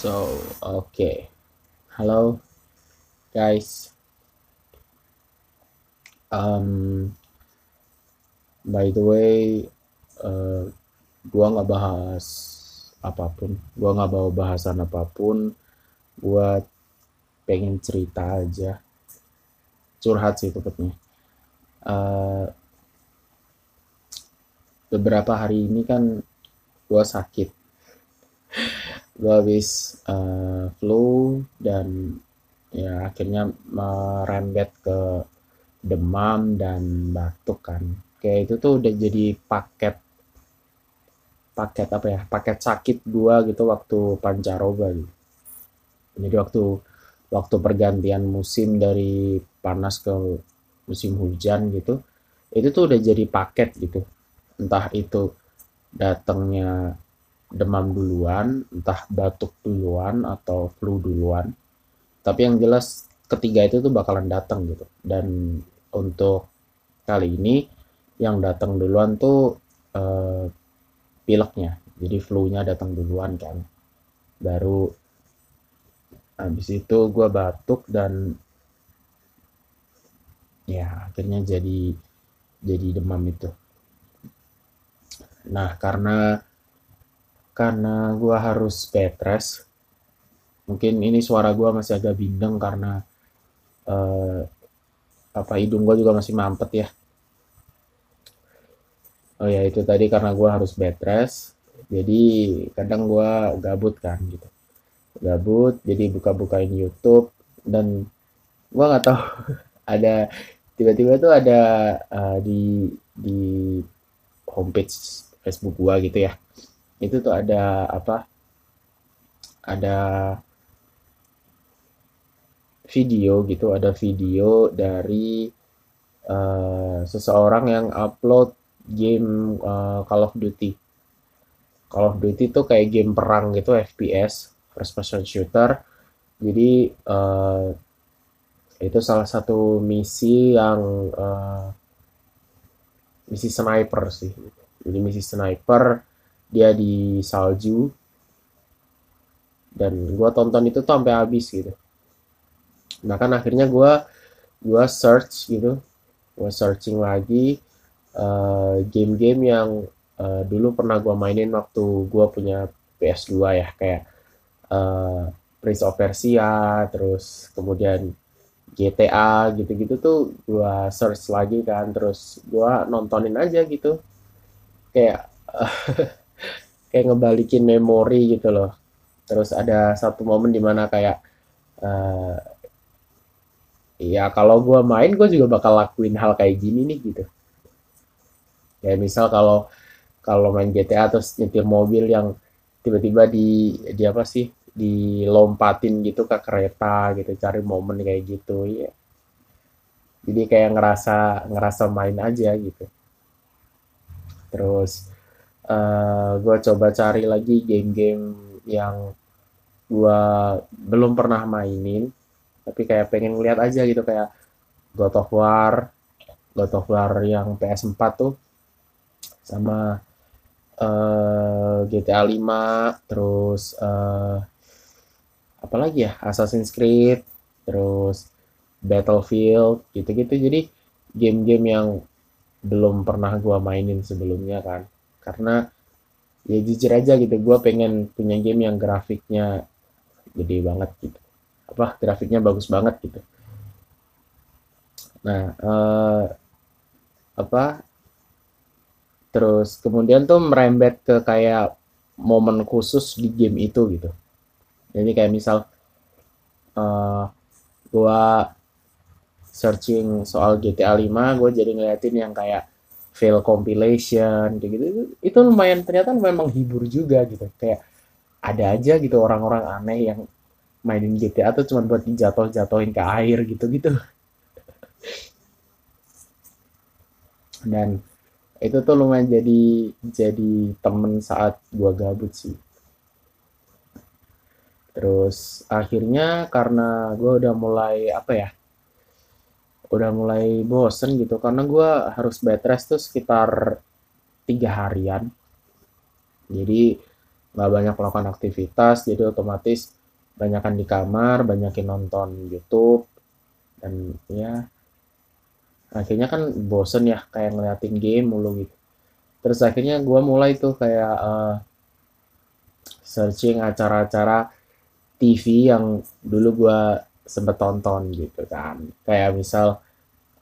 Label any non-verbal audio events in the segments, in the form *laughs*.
So, okay. Hello, guys. Um, by the way, uh, gua nggak bahas apa pun. Gua nggak bawa bahasan apa pun. Gua pengen cerita aja. Curhat sih tepatnya. Uh, beberapa hari ini kan gua sakit. Gua habis uh, flu dan ya akhirnya merembet ke demam dan batuk kan. Kayak itu tuh udah jadi paket paket apa ya? Paket sakit gua gitu waktu pancaroba gitu. Jadi waktu waktu pergantian musim dari panas ke musim hujan gitu, itu tuh udah jadi paket gitu. Entah itu datangnya demam duluan, entah batuk duluan atau flu duluan. Tapi yang jelas ketiga itu tuh bakalan datang gitu. Dan untuk kali ini yang datang duluan tuh uh, pileknya. Jadi flu-nya datang duluan kan. Baru habis itu gue batuk dan ya akhirnya jadi jadi demam itu. Nah karena karena gue harus bed rest. Mungkin ini suara gue masih agak bindeng karena uh, apa hidung gue juga masih mampet ya. Oh ya itu tadi karena gue harus bed rest. Jadi kadang gue gabut kan gitu. Gabut jadi buka-bukain YouTube dan gue nggak tahu *laughs* ada tiba-tiba tuh ada uh, di di homepage Facebook gue gitu ya itu tuh ada apa? Ada video gitu ada video dari uh, seseorang yang upload game uh, Call of Duty. Call of Duty tuh kayak game perang gitu FPS first person shooter. Jadi uh, itu salah satu misi yang uh, misi sniper sih. Jadi misi sniper dia di salju. Dan gue tonton itu tuh sampai habis gitu. Nah kan akhirnya gue gue search gitu. Gue searching lagi game-game uh, yang uh, dulu pernah gue mainin waktu gue punya PS2 ya. Kayak uh, Prince of Persia terus kemudian GTA gitu-gitu tuh gue search lagi kan. Terus gue nontonin aja gitu. Kayak *laughs* kayak ngebalikin memori gitu loh. Terus ada satu momen di mana kayak uh, ya kalau gue main gue juga bakal lakuin hal kayak gini nih gitu. Ya misal kalau kalau main GTA terus nyetir mobil yang tiba-tiba di di apa sih dilompatin gitu ke kereta gitu cari momen kayak gitu ya jadi kayak ngerasa ngerasa main aja gitu. Terus uh, eh, gue coba cari lagi game-game yang gue belum pernah mainin tapi kayak pengen lihat aja gitu kayak God of War God of War yang PS4 tuh sama uh, GTA 5 terus uh, apa lagi ya Assassin's Creed terus Battlefield gitu-gitu. Jadi game-game yang belum pernah gue mainin sebelumnya kan karena ya jujur aja gitu gue pengen punya game yang grafiknya gede banget gitu. Apa grafiknya bagus banget gitu. Nah uh, apa terus kemudian tuh merembet ke kayak momen khusus di game itu gitu. Jadi kayak misal uh, gua searching soal GTA 5 gue jadi ngeliatin yang kayak fail compilation kayak gitu itu, lumayan ternyata memang hibur juga gitu. Kayak ada aja gitu orang-orang aneh yang mainin GTA tuh cuma buat dijatuh-jatuhin ke air gitu-gitu. *laughs* Dan itu tuh lumayan jadi jadi temen saat gua gabut sih. Terus akhirnya karena gua udah mulai apa ya udah mulai bosen gitu. Karena gue harus bed rest tuh sekitar tiga harian. Jadi nggak banyak melakukan aktivitas jadi otomatis banyakan di kamar banyakin nonton YouTube dan ya akhirnya kan bosen ya kayak ngeliatin game mulu gitu. Terus akhirnya gue mulai tuh kayak uh, searching acara-acara TV yang dulu gue sempet tonton gitu kan. Kayak misal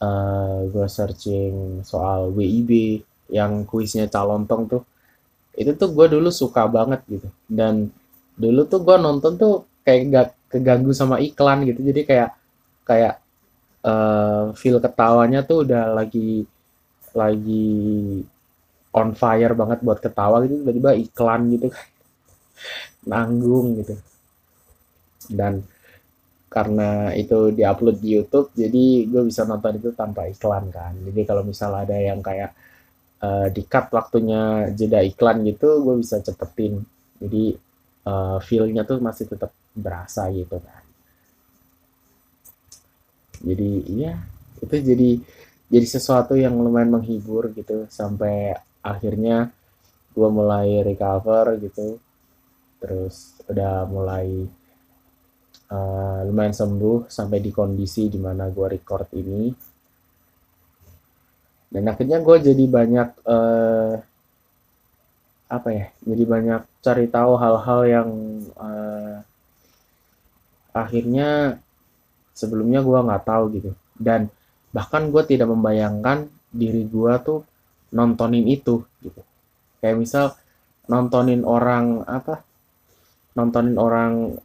uh, eh, gue searching soal WIB yang kuisnya calontong tuh itu tuh gue dulu suka banget gitu. Dan dulu tuh gue nonton tuh kayak gak keganggu sama iklan gitu. Jadi kayak kayak uh, feel ketawanya tuh udah lagi lagi on fire banget buat ketawa gitu. Tiba-tiba iklan gitu kan. *laughs* Nanggung gitu. Dan karena itu diupload di YouTube jadi gue bisa nonton itu tanpa iklan kan. Jadi kalau misal ada yang kayak uh, di cut waktunya jeda iklan gitu gue bisa cepetin. Jadi uh, feelnya tuh masih tetap berasa gitu kan. Jadi iya itu jadi jadi sesuatu yang lumayan menghibur gitu. Sampai akhirnya gue mulai recover gitu. Terus udah mulai uh, lumayan sembuh sampai di kondisi di mana gue record ini. Dan akhirnya gue jadi banyak uh, apa ya jadi banyak cari tahu hal-hal yang uh, akhirnya sebelumnya gue nggak tahu gitu. Dan bahkan gue tidak membayangkan diri gue tuh nontonin itu gitu. Kayak misal nontonin orang apa nontonin orang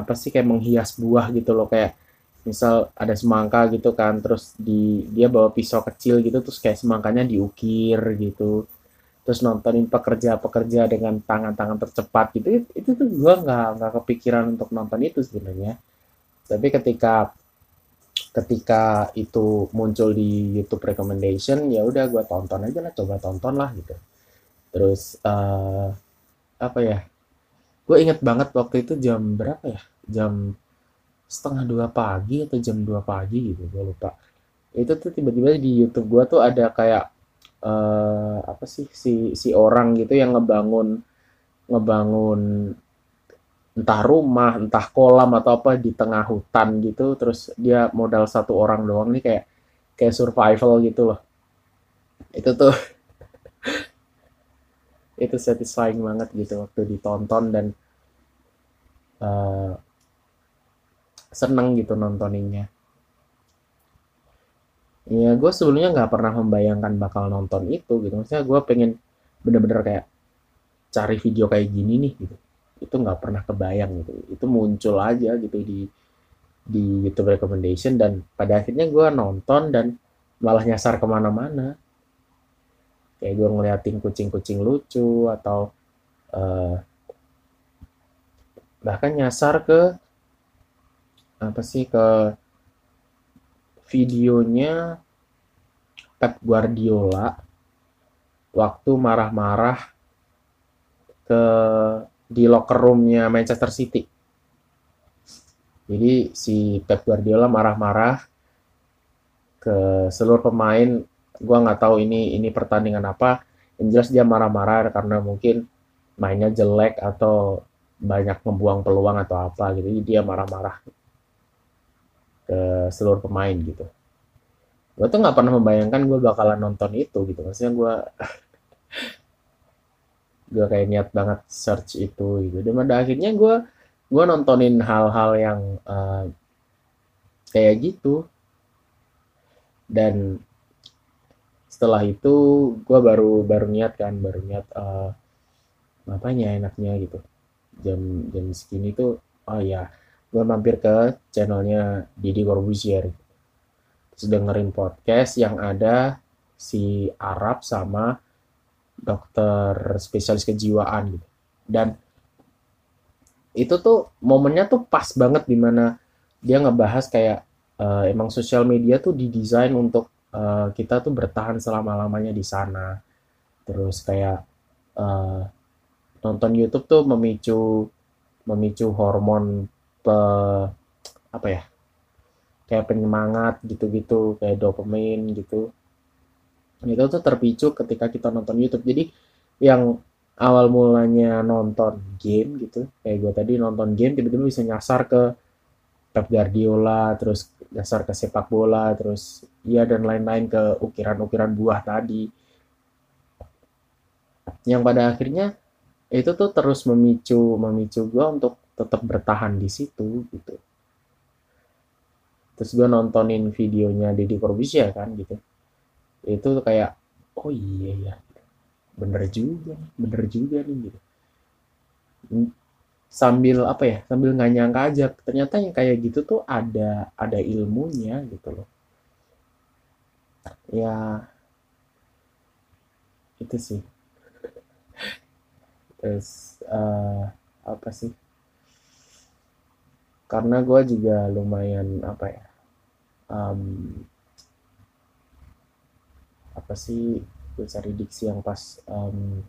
apa sih kayak menghias buah gitu loh kayak misal ada semangka gitu kan terus di dia bawa pisau kecil gitu terus kayak semangkanya diukir gitu terus nontonin pekerja-pekerja dengan tangan-tangan tercepat gitu. Itu, tuh gue nggak nggak kepikiran untuk nonton itu sebenarnya. Tapi ketika ketika itu muncul di YouTube recommendation ya udah gue tonton aja lah coba tonton lah gitu. Terus uh, apa ya gue inget banget waktu itu jam berapa ya? Jam setengah dua pagi atau jam dua pagi gitu gue lupa. Itu tuh tiba-tiba di YouTube gue tuh ada kayak uh, apa sih si si orang gitu yang ngebangun ngebangun entah rumah entah kolam atau apa di tengah hutan gitu terus dia modal satu orang doang nih kayak kayak survival gitu loh. Itu tuh itu satisfying banget gitu waktu ditonton dan uh, seneng gitu nontoninnya. Ya gue sebelumnya nggak pernah membayangkan bakal nonton itu gitu. Maksudnya gue pengen bener-bener kayak cari video kayak gini nih gitu. Itu nggak pernah kebayang gitu. Itu muncul aja gitu di di YouTube recommendation dan pada akhirnya gue nonton dan malah nyasar ke mana-mana kayak gue ngeliatin kucing-kucing lucu atau uh, bahkan nyasar ke apa sih ke videonya Pep Guardiola waktu marah-marah ke di locker roomnya Manchester City. Jadi si Pep Guardiola marah-marah ke seluruh pemain gue nggak tahu ini ini pertandingan apa. Yang jelas dia marah-marah karena mungkin mainnya jelek atau banyak membuang peluang atau apa gitu. Jadi dia marah-marah ke seluruh pemain gitu. Gue tuh nggak pernah membayangkan gue bakalan nonton itu gitu. Maksudnya gue *laughs* gue kayak niat banget search itu gitu. Dan pada akhirnya gue gue nontonin hal-hal yang uh, kayak gitu. Dan setelah itu gue baru baru niat kan baru niat uh, apanya enaknya gitu. Jam jam segini tuh oh ya gue mampir ke channelnya Didi Corbuzier. Terus dengerin podcast yang ada si Arab sama dokter spesialis kejiwaan gitu. Dan itu tuh momennya tuh pas banget di mana dia ngebahas kayak uh, emang sosial media tuh didesain untuk uh, kita tuh bertahan selama-lamanya di sana. Terus kayak uh, nonton YouTube tuh memicu memicu hormon pe, apa ya? Kayak penyemangat gitu-gitu, kayak dopamin gitu. Itu tuh terpicu ketika kita nonton YouTube. Jadi yang awal mulanya nonton game gitu kayak gue tadi nonton game tiba-tiba bisa nyasar ke Pep Guardiola terus nyasar ke sepak bola terus ya dan lain-lain ke ukiran-ukiran buah tadi. Yang pada akhirnya itu tuh terus memicu memicu gue untuk tetap bertahan di situ gitu. Terus gue nontonin videonya Deddy Corbuzier kan gitu. Itu kayak oh iya ya bener juga bener juga nih gitu sambil apa ya sambil nggak nyangka aja ternyata yang kayak gitu tuh ada ada ilmunya gitu loh. Ya itu sih. Terus uh, apa sih? Karena gue juga lumayan apa ya um, apa sih gue cari diksi yang pas um,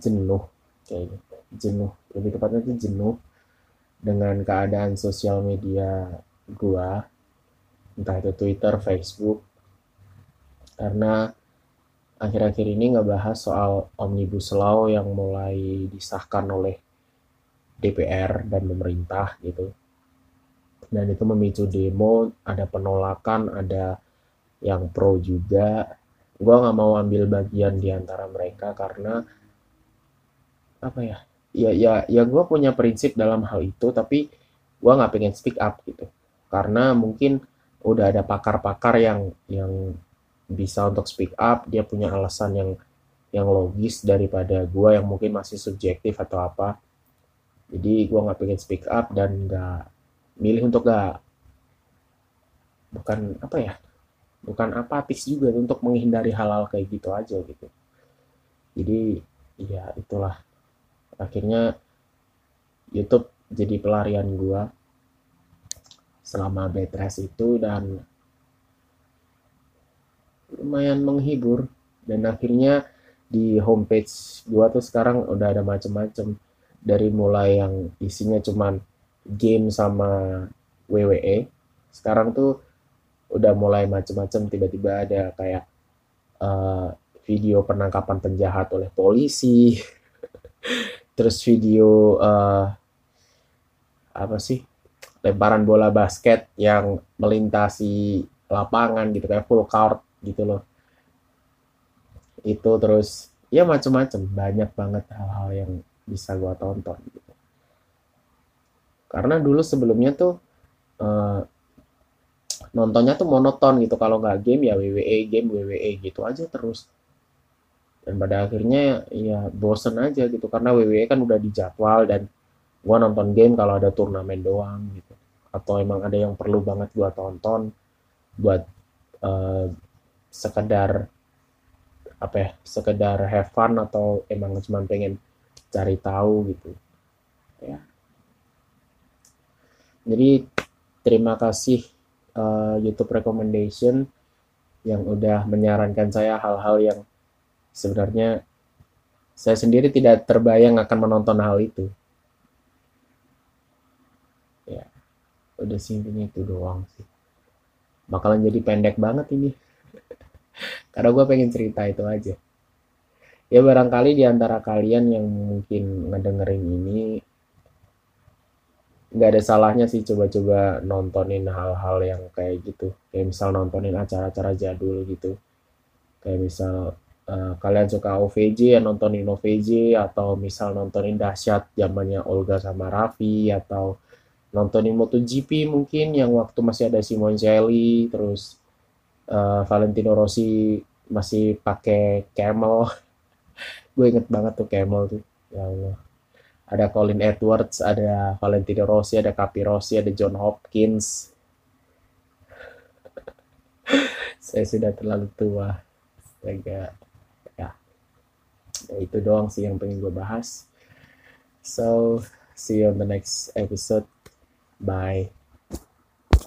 jenuh kayak gitu jenuh. Lebih tepatnya itu jenuh dengan keadaan sosial media gue entah itu Twitter, Facebook karena akhir-akhir ini nggak bahas soal omnibus law yang mulai disahkan oleh DPR dan pemerintah gitu. Dan itu memicu demo ada penolakan ada yang pro juga. Gue nggak mau ambil bagian di antara mereka karena apa ya ya ya ya gue punya prinsip dalam hal itu tapi gue nggak pengen speak up gitu. Karena mungkin udah ada pakar-pakar yang yang bisa untuk speak up dia punya alasan yang yang logis daripada gue yang mungkin masih subjektif atau apa. Jadi gue nggak pengen speak up dan nggak milih untuk gak bukan apa ya bukan apatis juga untuk menghindari hal-hal kayak gitu aja gitu. Jadi ya itulah akhirnya YouTube jadi pelarian gua. Selama bed rest itu dan lumayan menghibur. Dan akhirnya di homepage gua tuh sekarang udah ada macem-macem. Dari mulai yang isinya cuman game sama WWE sekarang tuh udah mulai macem-macem. Tiba-tiba ada kayak uh, video penangkapan penjahat oleh polisi *laughs* terus video uh, apa sih? Lemparan bola basket yang melintasi lapangan gitu kayak full court gitu loh. Itu terus ya macem-macem. Banyak banget hal-hal yang bisa gua tonton gitu. Karena dulu sebelumnya tuh uh, nontonnya tuh monoton gitu. Kalau nggak game ya WWE game WWE gitu aja terus dan pada akhirnya ya bosen aja gitu. Karena WWE kan udah dijadwal dan gua nonton game kalau ada turnamen doang gitu. Atau emang ada yang perlu banget gua tonton buat uh, sekedar apa ya sekedar have fun atau emang cuma pengen cari tahu gitu. Ya. Jadi terima kasih uh, YouTube recommendation yang udah menyarankan saya hal-hal yang sebenarnya saya sendiri tidak terbayang akan menonton hal itu. Ya, udah sih intinya itu doang sih. Bakalan jadi pendek banget ini. *laughs* Karena gue pengen cerita itu aja. Ya barangkali di antara kalian yang mungkin ngedengerin ini nggak ada salahnya sih coba-coba nontonin hal-hal yang kayak gitu kayak misal nontonin acara-acara jadul gitu kayak misal uh, kalian suka OVJ ya nontonin OVJ atau misal nontonin dahsyat zamannya Olga sama Raffi atau nontonin MotoGP mungkin yang waktu masih ada Simoncelli terus uh, Valentino Rossi masih pakai camel *laughs* gue inget banget tuh camel tuh ya Allah ada Colin Edwards, ada Valentino Rossi, ada Capi Rossi, ada John Hopkins. *laughs* Saya sudah terlalu tua. Astaga. Ya. Itu doang sih yang pengen gue bahas. So, see you on the next episode. Bye.